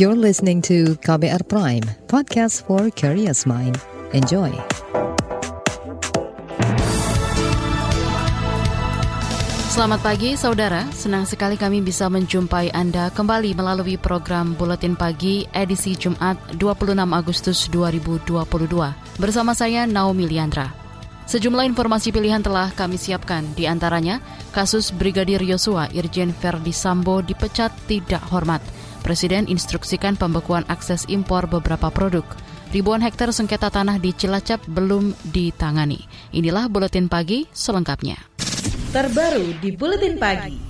You're listening to KBR Prime, podcast for curious mind. Enjoy. Selamat pagi saudara, senang sekali kami bisa menjumpai Anda kembali melalui program Buletin Pagi edisi Jumat 26 Agustus 2022. Bersama saya Naomi Liandra. Sejumlah informasi pilihan telah kami siapkan, di antaranya kasus Brigadir Yosua Irjen Verdi Sambo dipecat tidak hormat. Presiden instruksikan pembekuan akses impor beberapa produk. Ribuan hektar sengketa tanah di Cilacap belum ditangani. Inilah Buletin Pagi selengkapnya. Terbaru di Buletin Pagi.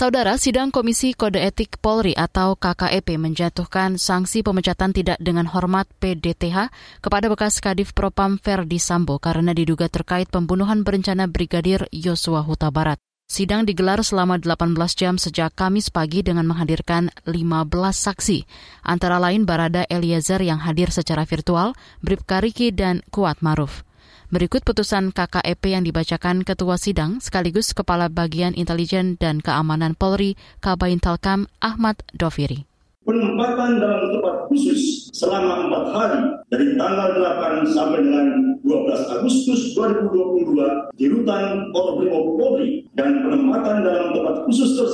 Saudara, sidang Komisi Kode Etik Polri atau KKEP menjatuhkan sanksi pemecatan tidak dengan hormat PDTH kepada bekas Kadif Propam Verdi Sambo karena diduga terkait pembunuhan berencana Brigadir Yosua Huta Barat. Sidang digelar selama 18 jam sejak Kamis pagi dengan menghadirkan 15 saksi, antara lain Barada Eliezer yang hadir secara virtual, Bribka Riki, dan Kuat Maruf. Berikut putusan KKEP yang dibacakan Ketua Sidang sekaligus Kepala Bagian Intelijen dan Keamanan Polri Kabain Telkam Ahmad Doviri. Penempatan dalam tempat khusus selama empat hari dari tanggal 8 sampai dengan 12 Agustus 2022 di rutan Polri Polri dan penempatan dalam tempat khusus tersebut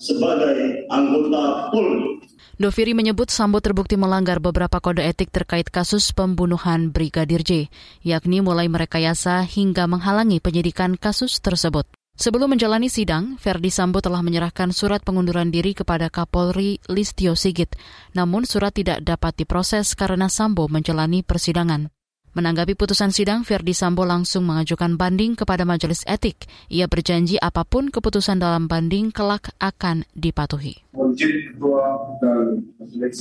Sebagai anggota Polri. Doviri menyebut Sambo terbukti melanggar beberapa kode etik terkait kasus pembunuhan Brigadir J, yakni mulai merekayasa hingga menghalangi penyidikan kasus tersebut. Sebelum menjalani sidang, Verdi Sambo telah menyerahkan surat pengunduran diri kepada Kapolri Listio Sigit. Namun surat tidak dapat diproses karena Sambo menjalani persidangan. Menanggapi putusan sidang, Verdi Sambo langsung mengajukan banding kepada majelis etik. Ia berjanji apa pun keputusan dalam banding kelak akan dipatuhi. Izin Ketua dan Majelis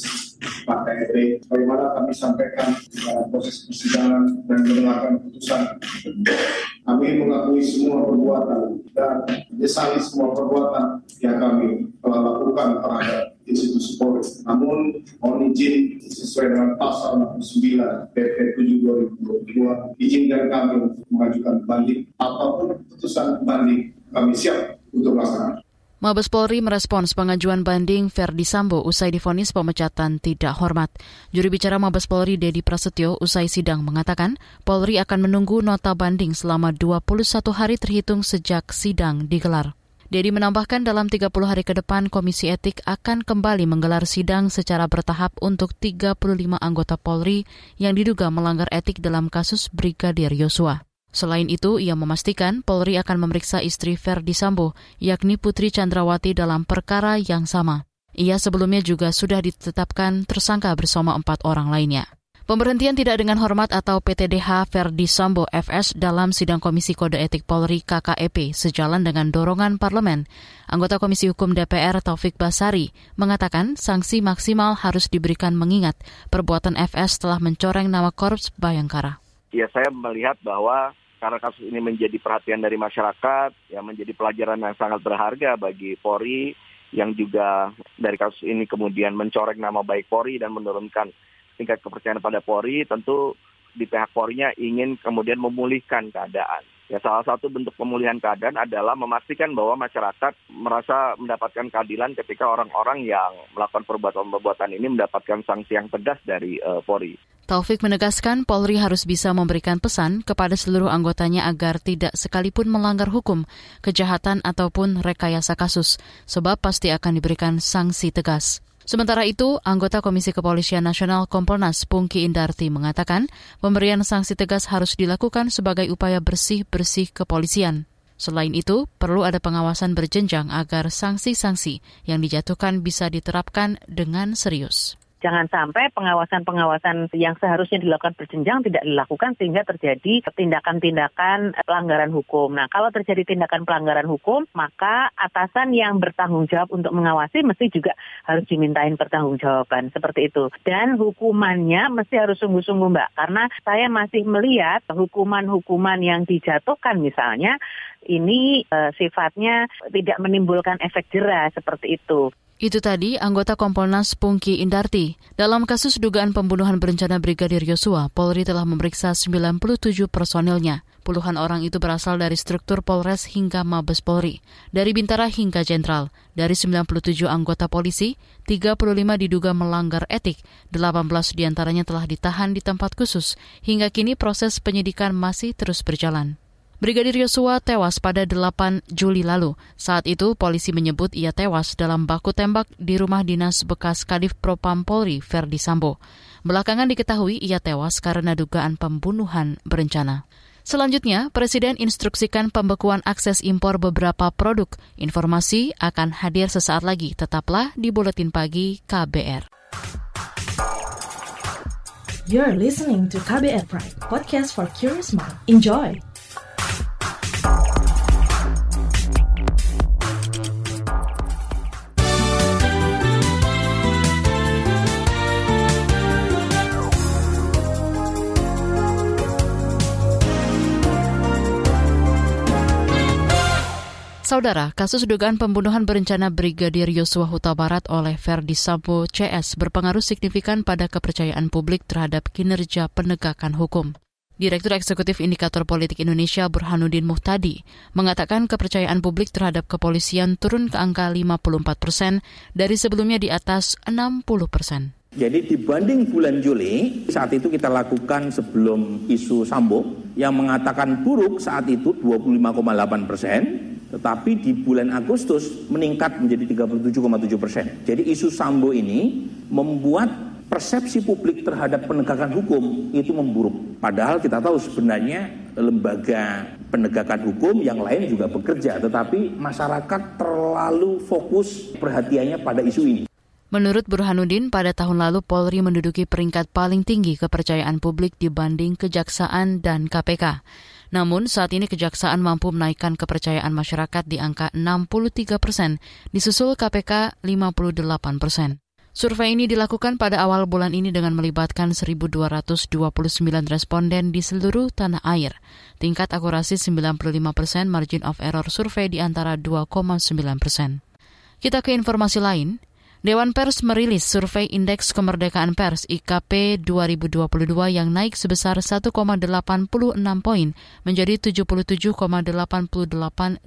Pak KRP, bagaimana kami sampaikan proses persidangan dan mendengarkan putusan. Kami mengakui semua perbuatan dan menyesali semua perbuatan yang kami telah lakukan terhadap institusi Polri. Namun mohon izin sesuai dengan pasal 69 PP 7 2022 izinkan kami untuk mengajukan banding apa pun putusan banding kami siap untuk melaksanakan. Mabes Polri merespons pengajuan banding Verdi Sambo usai difonis pemecatan tidak hormat. Juri bicara Mabes Polri Dedi Prasetyo usai sidang mengatakan Polri akan menunggu nota banding selama 21 hari terhitung sejak sidang digelar. Dedi menambahkan dalam 30 hari ke depan Komisi Etik akan kembali menggelar sidang secara bertahap untuk 35 anggota Polri yang diduga melanggar etik dalam kasus Brigadir Yosua. Selain itu, ia memastikan Polri akan memeriksa istri Verdi Sambo, yakni Putri Chandrawati dalam perkara yang sama. Ia sebelumnya juga sudah ditetapkan tersangka bersama empat orang lainnya. Pemberhentian tidak dengan hormat atau PTDH Verdi Sambo FS dalam sidang Komisi Kode Etik Polri KKEP sejalan dengan dorongan parlemen. Anggota Komisi Hukum DPR Taufik Basari mengatakan sanksi maksimal harus diberikan mengingat perbuatan FS telah mencoreng nama Korps Bayangkara. Ya saya melihat bahwa karena kasus ini menjadi perhatian dari masyarakat, ya menjadi pelajaran yang sangat berharga bagi Polri yang juga dari kasus ini kemudian mencoreng nama baik Polri dan menurunkan tingkat kepercayaan pada Polri tentu di pihak Polri-nya ingin kemudian memulihkan keadaan. Ya salah satu bentuk pemulihan keadaan adalah memastikan bahwa masyarakat merasa mendapatkan keadilan ketika orang-orang yang melakukan perbuatan-perbuatan ini mendapatkan sanksi yang tegas dari uh, Polri. Taufik menegaskan Polri harus bisa memberikan pesan kepada seluruh anggotanya agar tidak sekalipun melanggar hukum, kejahatan ataupun rekayasa kasus, sebab pasti akan diberikan sanksi tegas. Sementara itu, anggota Komisi Kepolisian Nasional Kompolnas Pungki Indarti mengatakan pemberian sanksi tegas harus dilakukan sebagai upaya bersih-bersih kepolisian. Selain itu, perlu ada pengawasan berjenjang agar sanksi-sanksi yang dijatuhkan bisa diterapkan dengan serius. Jangan sampai pengawasan-pengawasan yang seharusnya dilakukan berjenjang tidak dilakukan sehingga terjadi tindakan-tindakan pelanggaran hukum. Nah, kalau terjadi tindakan pelanggaran hukum, maka atasan yang bertanggung jawab untuk mengawasi mesti juga harus dimintain pertanggungjawaban seperti itu. Dan hukumannya mesti harus sungguh-sungguh, Mbak, karena saya masih melihat hukuman-hukuman yang dijatuhkan misalnya ini uh, sifatnya tidak menimbulkan efek jerah seperti itu. Itu tadi anggota Kompolnas Pungki Indarti. Dalam kasus dugaan pembunuhan berencana Brigadir Yosua, Polri telah memeriksa 97 personilnya. Puluhan orang itu berasal dari struktur Polres hingga Mabes Polri, dari Bintara hingga Jenderal. Dari 97 anggota polisi, 35 diduga melanggar etik, 18 di antaranya telah ditahan di tempat khusus. Hingga kini proses penyidikan masih terus berjalan. Brigadir Yosua tewas pada 8 Juli lalu. Saat itu polisi menyebut ia tewas dalam baku tembak di rumah dinas bekas Kadif Propam Polri Verdi Sambo. Belakangan diketahui ia tewas karena dugaan pembunuhan berencana. Selanjutnya, Presiden instruksikan pembekuan akses impor beberapa produk. Informasi akan hadir sesaat lagi. Tetaplah di Buletin Pagi KBR. You're listening to KBR Pride, podcast for curious mind. Enjoy! Saudara, kasus dugaan pembunuhan berencana Brigadir Yosua Huta Barat oleh Verdi Sambo CS berpengaruh signifikan pada kepercayaan publik terhadap kinerja penegakan hukum. Direktur Eksekutif Indikator Politik Indonesia Burhanuddin Muhtadi mengatakan kepercayaan publik terhadap kepolisian turun ke angka 54 persen dari sebelumnya di atas 60 persen. Jadi dibanding bulan Juli, saat itu kita lakukan sebelum isu Sambo yang mengatakan buruk saat itu 25,8 persen, tetapi di bulan Agustus meningkat menjadi 37,7 persen. Jadi isu Sambo ini membuat persepsi publik terhadap penegakan hukum itu memburuk. Padahal kita tahu sebenarnya lembaga penegakan hukum yang lain juga bekerja, tetapi masyarakat terlalu fokus perhatiannya pada isu ini. Menurut Burhanuddin, pada tahun lalu Polri menduduki peringkat paling tinggi kepercayaan publik dibanding Kejaksaan dan KPK. Namun saat ini Kejaksaan mampu menaikkan kepercayaan masyarakat di angka 63 persen, disusul KPK 58 persen. Survei ini dilakukan pada awal bulan ini dengan melibatkan 1.229 responden di seluruh tanah air. Tingkat akurasi 95 persen, margin of error survei di antara 2,9 persen. Kita ke informasi lain. Dewan Pers merilis survei Indeks Kemerdekaan Pers IKP 2022 yang naik sebesar 1,86 poin menjadi 77,88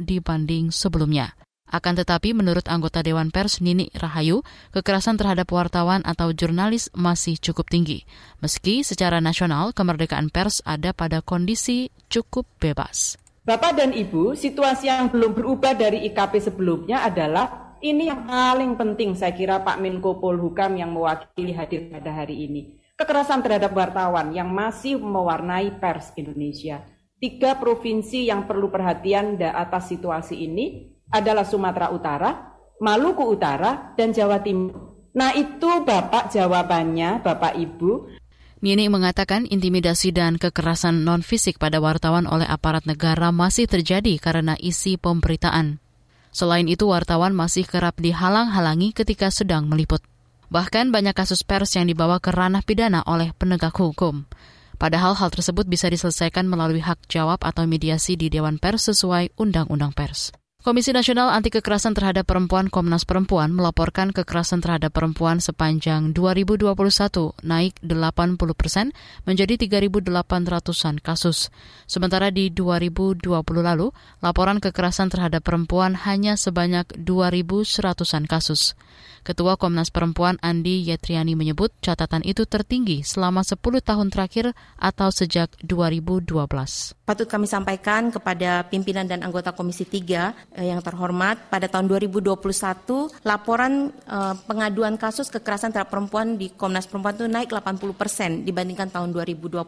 dibanding sebelumnya. Akan tetapi menurut anggota Dewan Pers Nini Rahayu, kekerasan terhadap wartawan atau jurnalis masih cukup tinggi. Meski secara nasional kemerdekaan pers ada pada kondisi cukup bebas. Bapak dan Ibu, situasi yang belum berubah dari IKP sebelumnya adalah ini yang paling penting saya kira Pak Menko Polhukam yang mewakili hadir pada hari ini. Kekerasan terhadap wartawan yang masih mewarnai pers Indonesia. Tiga provinsi yang perlu perhatian atas situasi ini adalah Sumatera Utara, Maluku Utara, dan Jawa Timur. Nah itu Bapak jawabannya, Bapak Ibu. Nini mengatakan intimidasi dan kekerasan non-fisik pada wartawan oleh aparat negara masih terjadi karena isi pemberitaan. Selain itu, wartawan masih kerap dihalang-halangi ketika sedang meliput. Bahkan banyak kasus pers yang dibawa ke ranah pidana oleh penegak hukum. Padahal hal tersebut bisa diselesaikan melalui hak jawab atau mediasi di Dewan Pers sesuai Undang-Undang Pers. Komisi Nasional Anti Kekerasan Terhadap Perempuan Komnas Perempuan melaporkan kekerasan terhadap perempuan sepanjang 2021 naik 80 persen menjadi 3.800-an kasus. Sementara di 2020 lalu, laporan kekerasan terhadap perempuan hanya sebanyak 2.100-an kasus. Ketua Komnas Perempuan Andi Yetriani menyebut catatan itu tertinggi selama 10 tahun terakhir atau sejak 2012. Patut kami sampaikan kepada pimpinan dan anggota Komisi 3 eh, yang terhormat, pada tahun 2021 laporan eh, pengaduan kasus kekerasan terhadap perempuan di Komnas Perempuan itu naik 80 persen dibandingkan tahun 2020.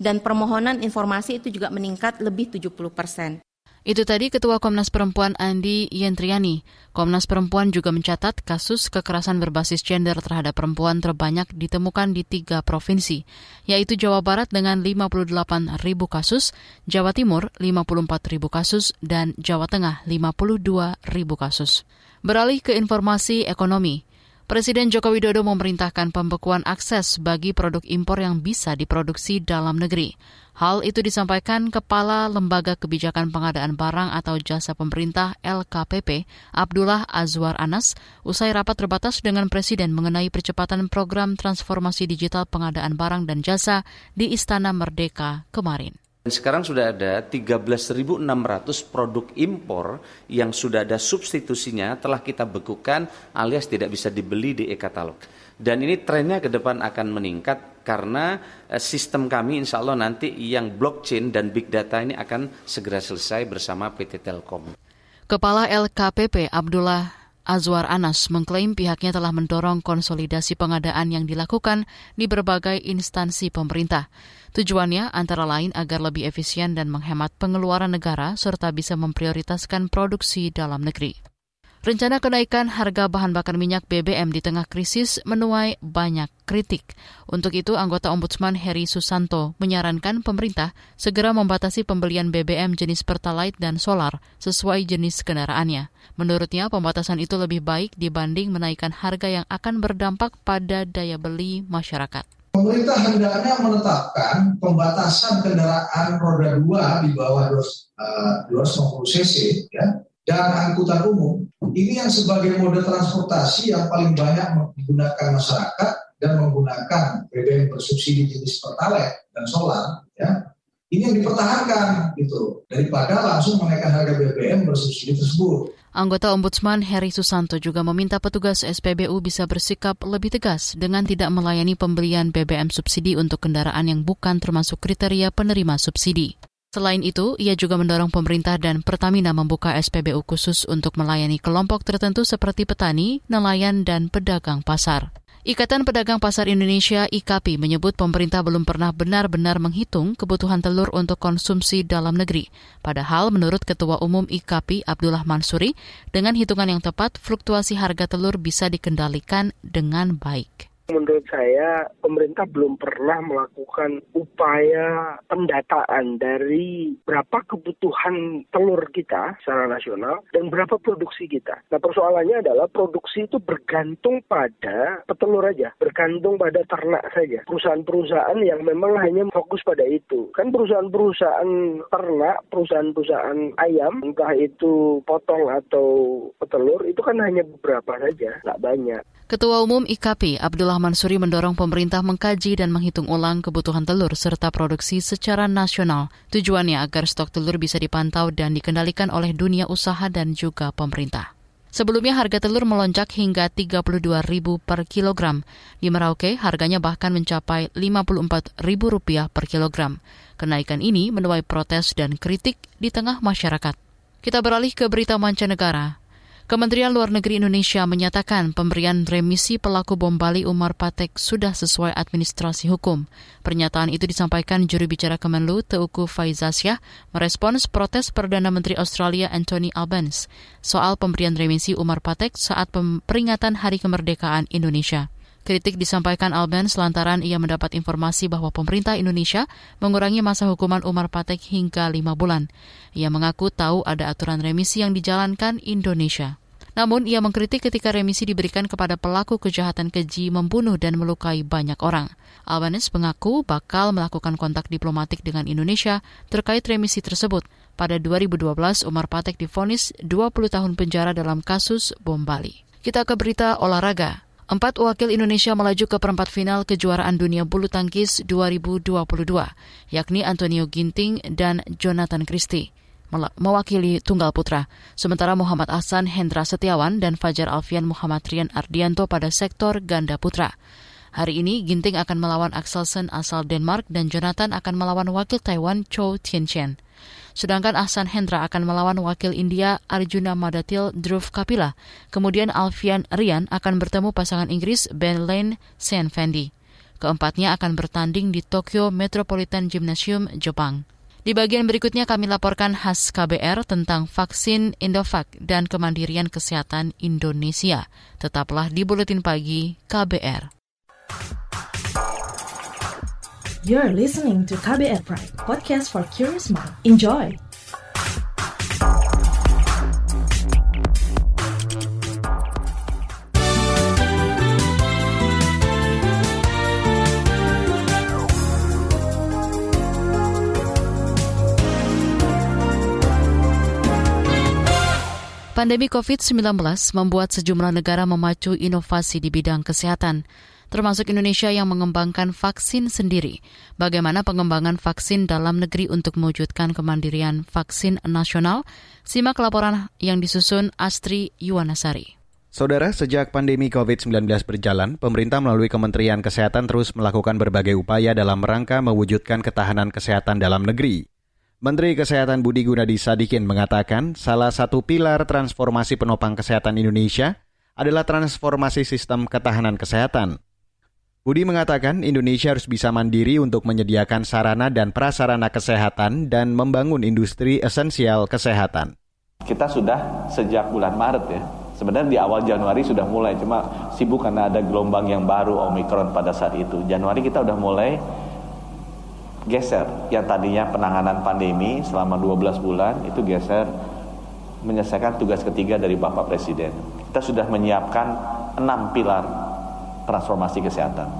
Dan permohonan informasi itu juga meningkat lebih 70 persen. Itu tadi Ketua Komnas Perempuan Andi Yentriani. Komnas Perempuan juga mencatat kasus kekerasan berbasis gender terhadap perempuan terbanyak ditemukan di tiga provinsi, yaitu Jawa Barat dengan 58 ribu kasus, Jawa Timur 54 ribu kasus, dan Jawa Tengah 52 ribu kasus. Beralih ke informasi ekonomi. Presiden Joko Widodo memerintahkan pembekuan akses bagi produk impor yang bisa diproduksi dalam negeri. Hal itu disampaikan Kepala Lembaga Kebijakan Pengadaan Barang atau Jasa Pemerintah LKPP, Abdullah Azwar Anas, usai rapat terbatas dengan Presiden mengenai percepatan program transformasi digital pengadaan barang dan jasa di Istana Merdeka kemarin. Sekarang sudah ada 13.600 produk impor yang sudah ada substitusinya telah kita bekukan alias tidak bisa dibeli di e-katalog. Dan ini trennya ke depan akan meningkat karena eh, sistem kami insya Allah nanti yang blockchain dan big data ini akan segera selesai bersama PT Telkom. Kepala LKPP Abdullah Azwar Anas mengklaim pihaknya telah mendorong konsolidasi pengadaan yang dilakukan di berbagai instansi pemerintah. Tujuannya antara lain agar lebih efisien dan menghemat pengeluaran negara serta bisa memprioritaskan produksi dalam negeri. Rencana kenaikan harga bahan bakar minyak BBM di tengah krisis menuai banyak kritik. Untuk itu, anggota Ombudsman Heri Susanto menyarankan pemerintah segera membatasi pembelian BBM jenis Pertalite dan solar sesuai jenis kendaraannya. Menurutnya, pembatasan itu lebih baik dibanding menaikkan harga yang akan berdampak pada daya beli masyarakat. Pemerintah hendaknya menetapkan pembatasan kendaraan roda 2 di bawah 250 eh, cc ya, dan angkutan umum ini yang sebagai mode transportasi yang paling banyak digunakan masyarakat dan menggunakan BBM bersubsidi jenis pertalite dan solar ya ini yang dipertahankan gitu daripada langsung menaikkan harga BBM bersubsidi tersebut. Anggota Ombudsman Heri Susanto juga meminta petugas SPBU bisa bersikap lebih tegas dengan tidak melayani pembelian BBM subsidi untuk kendaraan yang bukan termasuk kriteria penerima subsidi. Selain itu, ia juga mendorong pemerintah dan Pertamina membuka SPBU khusus untuk melayani kelompok tertentu seperti petani, nelayan, dan pedagang pasar. Ikatan Pedagang Pasar Indonesia IKAPI menyebut pemerintah belum pernah benar-benar menghitung kebutuhan telur untuk konsumsi dalam negeri. Padahal menurut Ketua Umum IKAPI Abdullah Mansuri, dengan hitungan yang tepat fluktuasi harga telur bisa dikendalikan dengan baik menurut saya pemerintah belum pernah melakukan upaya pendataan dari berapa kebutuhan telur kita secara nasional dan berapa produksi kita. Nah persoalannya adalah produksi itu bergantung pada petelur aja, bergantung pada ternak saja. Perusahaan-perusahaan yang memang hanya fokus pada itu. Kan perusahaan-perusahaan ternak, perusahaan-perusahaan ayam, entah itu potong atau petelur, itu kan hanya beberapa saja, nggak banyak. Ketua Umum IKP Abdullah Mansuri mendorong pemerintah mengkaji dan menghitung ulang kebutuhan telur serta produksi secara nasional. Tujuannya agar stok telur bisa dipantau dan dikendalikan oleh dunia usaha dan juga pemerintah. Sebelumnya harga telur melonjak hingga Rp32.000 per kilogram. Di Merauke harganya bahkan mencapai Rp54.000 per kilogram. Kenaikan ini menuai protes dan kritik di tengah masyarakat. Kita beralih ke berita mancanegara. Kementerian Luar Negeri Indonesia menyatakan pemberian remisi pelaku bom Bali Umar Patek sudah sesuai administrasi hukum. Pernyataan itu disampaikan juru bicara Kemenlu Teuku Faizasyah merespons protes Perdana Menteri Australia Anthony Albanese soal pemberian remisi Umar Patek saat peringatan Hari Kemerdekaan Indonesia. Kritik disampaikan Albanese lantaran ia mendapat informasi bahwa pemerintah Indonesia mengurangi masa hukuman Umar Patek hingga lima bulan. Ia mengaku tahu ada aturan remisi yang dijalankan Indonesia. Namun, ia mengkritik ketika remisi diberikan kepada pelaku kejahatan keji membunuh dan melukai banyak orang. Albanese mengaku bakal melakukan kontak diplomatik dengan Indonesia terkait remisi tersebut. Pada 2012, Umar Patek difonis 20 tahun penjara dalam kasus bom Bali. Kita ke berita olahraga. Empat wakil Indonesia melaju ke perempat final kejuaraan dunia bulu tangkis 2022, yakni Antonio Ginting dan Jonathan Christie mewakili tunggal putra. Sementara Muhammad Ahsan Hendra Setiawan dan Fajar Alfian Muhammad Rian Ardianto pada sektor ganda putra. Hari ini Ginting akan melawan Axelsen asal Denmark dan Jonathan akan melawan wakil Taiwan Cho Tien-chen. Sedangkan Ahsan Hendra akan melawan wakil India Arjuna Madatil Dhruv Kapila. Kemudian Alfian Rian akan bertemu pasangan Inggris Ben Lane Sean Fendi. Keempatnya akan bertanding di Tokyo Metropolitan Gymnasium, Jepang. Di bagian berikutnya kami laporkan khas KBR tentang vaksin Indovac dan kemandirian kesehatan Indonesia. Tetaplah di Buletin Pagi KBR. You're listening to KBR Pride, podcast for curious mind. Enjoy! Pandemi COVID-19 membuat sejumlah negara memacu inovasi di bidang kesehatan. termasuk Indonesia yang mengembangkan vaksin sendiri. Bagaimana pengembangan vaksin dalam negeri untuk mewujudkan kemandirian vaksin nasional? Simak laporan yang disusun Astri Yuwanasari. Saudara, sejak pandemi COVID-19 berjalan, pemerintah melalui Kementerian Kesehatan terus melakukan berbagai upaya dalam rangka mewujudkan ketahanan kesehatan dalam negeri. Menteri Kesehatan Budi Gunadi Sadikin mengatakan salah satu pilar transformasi penopang kesehatan Indonesia adalah transformasi sistem ketahanan kesehatan. Budi mengatakan Indonesia harus bisa mandiri untuk menyediakan sarana dan prasarana kesehatan dan membangun industri esensial kesehatan. Kita sudah sejak bulan Maret ya, sebenarnya di awal Januari sudah mulai, cuma sibuk karena ada gelombang yang baru Omikron pada saat itu. Januari kita sudah mulai geser yang tadinya penanganan pandemi selama 12 bulan itu geser menyelesaikan tugas ketiga dari Bapak Presiden. Kita sudah menyiapkan enam pilar transformasi kesehatan.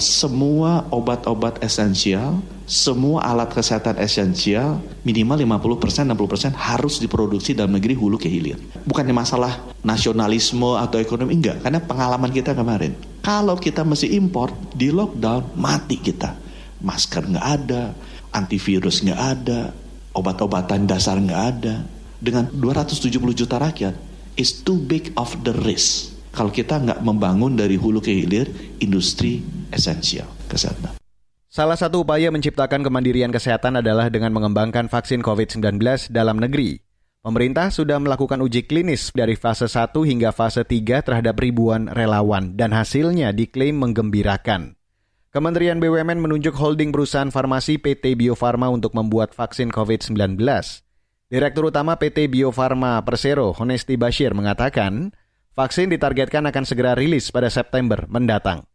Semua obat-obat esensial, semua alat kesehatan esensial minimal 50% 60% harus diproduksi dalam negeri hulu ke hilir. Bukannya masalah nasionalisme atau ekonomi enggak, karena pengalaman kita kemarin. Kalau kita mesti impor di lockdown mati kita masker nggak ada, antivirus nggak ada, obat-obatan dasar nggak ada. Dengan 270 juta rakyat, is too big of the risk. Kalau kita nggak membangun dari hulu ke hilir industri esensial kesehatan. Salah satu upaya menciptakan kemandirian kesehatan adalah dengan mengembangkan vaksin COVID-19 dalam negeri. Pemerintah sudah melakukan uji klinis dari fase 1 hingga fase 3 terhadap ribuan relawan dan hasilnya diklaim menggembirakan. Kementerian BUMN menunjuk holding perusahaan farmasi PT Bio Farma untuk membuat vaksin COVID-19. Direktur Utama PT Bio Farma Persero, Honesti Bashir, mengatakan vaksin ditargetkan akan segera rilis pada September mendatang.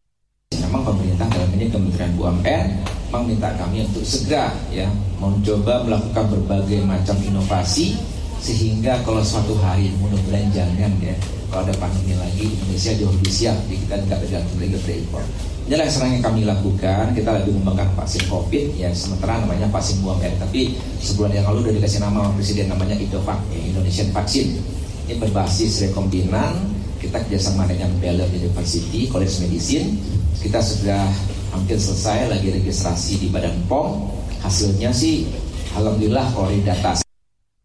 Memang pemerintah dalam ini Kementerian BUMN meminta kami untuk segera ya mencoba melakukan berbagai macam inovasi sehingga kalau suatu hari mudah-mudahan jangan ya kalau ada pandemi lagi Indonesia jauh lebih siap kita tidak tergantung lagi dari impor Inilah yang kami lakukan. Kita lagi mengembangkan vaksin COVID yang sementara namanya vaksin buang air. Tapi sebulan yang lalu sudah dikasih nama Presiden namanya Indovac, ya, Indonesian Vaksin. Ini berbasis rekombinan. Kita kerjasama dengan Baylor University College Medicine. Kita sudah hampir selesai lagi registrasi di Badan POM. Hasilnya sih Alhamdulillah kalau data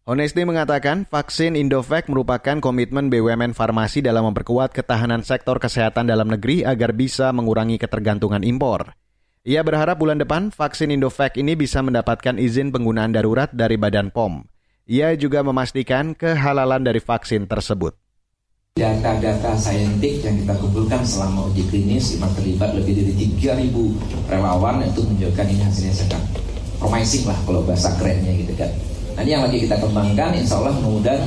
Honesti mengatakan vaksin Indovac merupakan komitmen BUMN farmasi dalam memperkuat ketahanan sektor kesehatan dalam negeri agar bisa mengurangi ketergantungan impor. Ia berharap bulan depan vaksin Indovac ini bisa mendapatkan izin penggunaan darurat dari Badan POM. Ia juga memastikan kehalalan dari vaksin tersebut. Data-data saintik yang kita kumpulkan selama uji klinis memang terlibat lebih dari 3.000 relawan itu menunjukkan ini hasilnya sedang promising lah kalau bahasa kerennya gitu kan. Nah ini yang lagi kita kembangkan, insya Allah mudah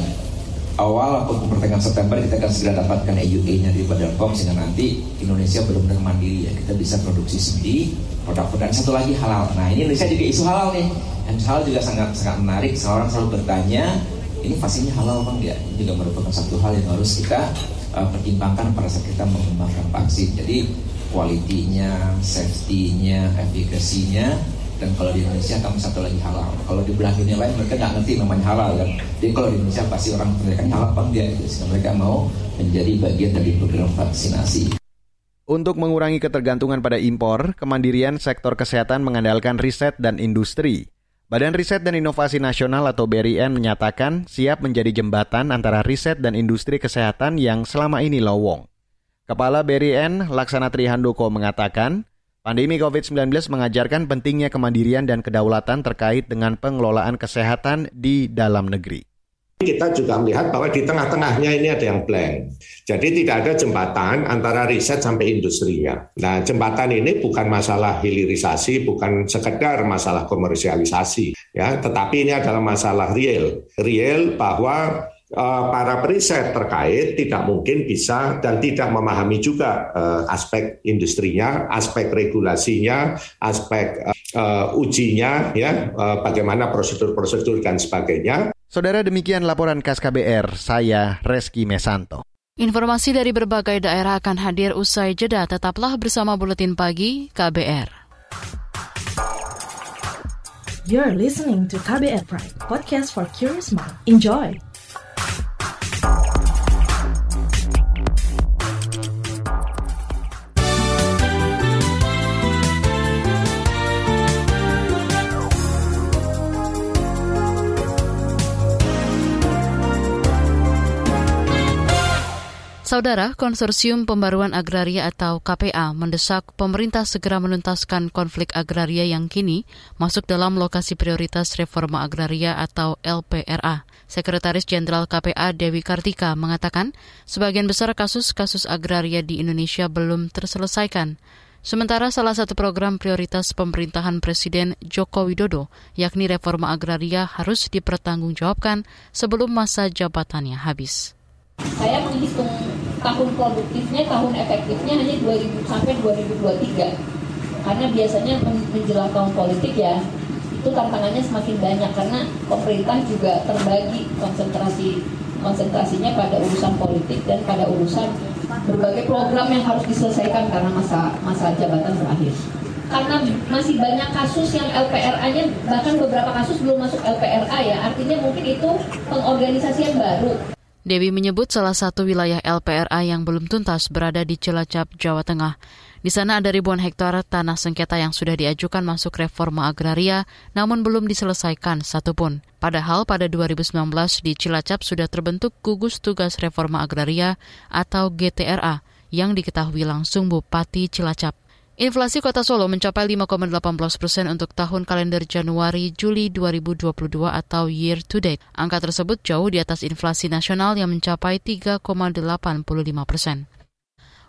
awal atau pertengahan September kita akan segera dapatkan EUA-nya di Badan POM sehingga nanti Indonesia benar-benar mandiri ya kita bisa produksi sendiri produk-produk dan satu lagi halal. Nah ini Indonesia juga isu halal nih, dan halal juga sangat sangat menarik. Seorang selalu bertanya ini vaksinnya halal bang ya? Ini juga merupakan satu hal yang harus kita uh, pertimbangkan pada saat kita mengembangkan vaksin. Jadi kualitinya, safety-nya, efikasinya dan kalau di Indonesia kami satu lagi halal kalau di belahan dunia lain mereka nggak ngerti namanya halal kan jadi kalau di Indonesia pasti orang mereka halal bang dia gitu sehingga mereka mau menjadi bagian dari program vaksinasi untuk mengurangi ketergantungan pada impor, kemandirian sektor kesehatan mengandalkan riset dan industri. Badan Riset dan Inovasi Nasional atau BRIN menyatakan siap menjadi jembatan antara riset dan industri kesehatan yang selama ini lowong. Kepala BRIN, Laksana Trihandoko mengatakan, Pandemi COVID-19 mengajarkan pentingnya kemandirian dan kedaulatan terkait dengan pengelolaan kesehatan di dalam negeri. Kita juga melihat bahwa di tengah-tengahnya ini ada yang blank. Jadi tidak ada jembatan antara riset sampai industri ya. Nah jembatan ini bukan masalah hilirisasi, bukan sekedar masalah komersialisasi ya, tetapi ini adalah masalah real. Real bahwa para periset terkait tidak mungkin bisa dan tidak memahami juga uh, aspek industrinya, aspek regulasinya, aspek uh, ujinya, ya, uh, bagaimana prosedur-prosedur dan sebagainya. Saudara demikian laporan KAS KBR, saya Reski Mesanto. Informasi dari berbagai daerah akan hadir usai jeda. Tetaplah bersama Buletin Pagi KBR. You're listening to KBR Pride, podcast for curious mind. Enjoy! Saudara, Konsorsium Pembaruan Agraria atau KPA mendesak pemerintah segera menuntaskan konflik agraria yang kini masuk dalam lokasi prioritas reforma agraria atau LPRA. Sekretaris Jenderal KPA Dewi Kartika mengatakan, sebagian besar kasus-kasus agraria di Indonesia belum terselesaikan. Sementara salah satu program prioritas pemerintahan Presiden Joko Widodo, yakni reforma agraria harus dipertanggungjawabkan sebelum masa jabatannya habis. Saya menghitung tahun produktifnya, tahun efektifnya hanya 2000 sampai 2023. Karena biasanya menjelang tahun politik ya, itu tantangannya semakin banyak karena pemerintah juga terbagi konsentrasi konsentrasinya pada urusan politik dan pada urusan berbagai program yang harus diselesaikan karena masa masa jabatan berakhir. Karena masih banyak kasus yang LPRA-nya bahkan beberapa kasus belum masuk LPRA ya, artinya mungkin itu pengorganisasian baru Dewi menyebut salah satu wilayah LPRA yang belum tuntas berada di Cilacap, Jawa Tengah. Di sana ada ribuan hektar tanah sengketa yang sudah diajukan masuk reforma agraria, namun belum diselesaikan satupun. Padahal pada 2019 di Cilacap sudah terbentuk gugus tugas reforma agraria atau GTRA yang diketahui langsung Bupati Cilacap. Inflasi kota Solo mencapai 5,18 persen untuk tahun kalender Januari-Juli 2022 atau year to date. Angka tersebut jauh di atas inflasi nasional yang mencapai 3,85 persen.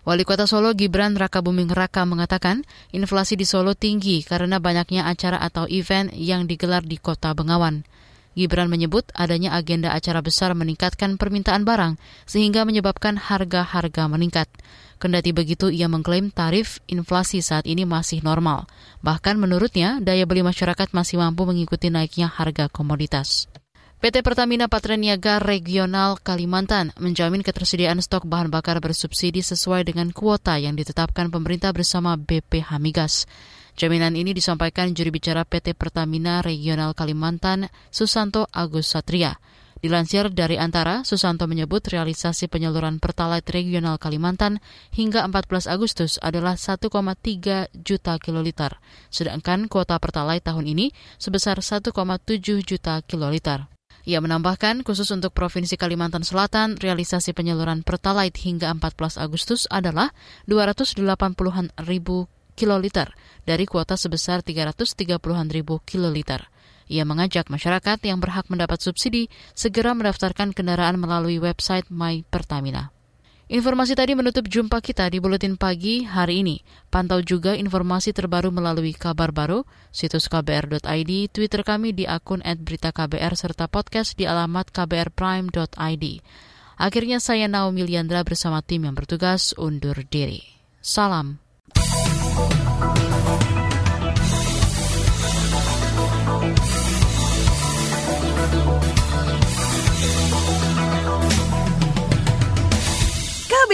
Wali Kota Solo Gibran Raka Buming Raka mengatakan inflasi di Solo tinggi karena banyaknya acara atau event yang digelar di kota Bengawan. Gibran menyebut adanya agenda acara besar meningkatkan permintaan barang sehingga menyebabkan harga-harga meningkat. Kendati begitu, ia mengklaim tarif inflasi saat ini masih normal. Bahkan menurutnya, daya beli masyarakat masih mampu mengikuti naiknya harga komoditas. PT Pertamina Patraniaga Regional Kalimantan menjamin ketersediaan stok bahan bakar bersubsidi sesuai dengan kuota yang ditetapkan pemerintah bersama BPH Migas. Jaminan ini disampaikan juri bicara PT Pertamina Regional Kalimantan, Susanto Agus Satria. Dilansir dari Antara, Susanto menyebut realisasi penyaluran Pertalite Regional Kalimantan hingga 14 Agustus adalah 1,3 juta kiloliter, sedangkan kuota Pertalite tahun ini sebesar 1,7 juta kiloliter. Ia menambahkan, khusus untuk Provinsi Kalimantan Selatan, realisasi penyaluran Pertalite hingga 14 Agustus adalah 280-an ribu kiloliter dari kuota sebesar 330-an ribu kiloliter. Ia mengajak masyarakat yang berhak mendapat subsidi segera mendaftarkan kendaraan melalui website My Pertamina. Informasi tadi menutup jumpa kita di Buletin Pagi hari ini. Pantau juga informasi terbaru melalui kabar baru, situs kbr.id, Twitter kami di akun @beritaKBR serta podcast di alamat kbrprime.id. Akhirnya saya Naomi Liandra bersama tim yang bertugas undur diri. Salam.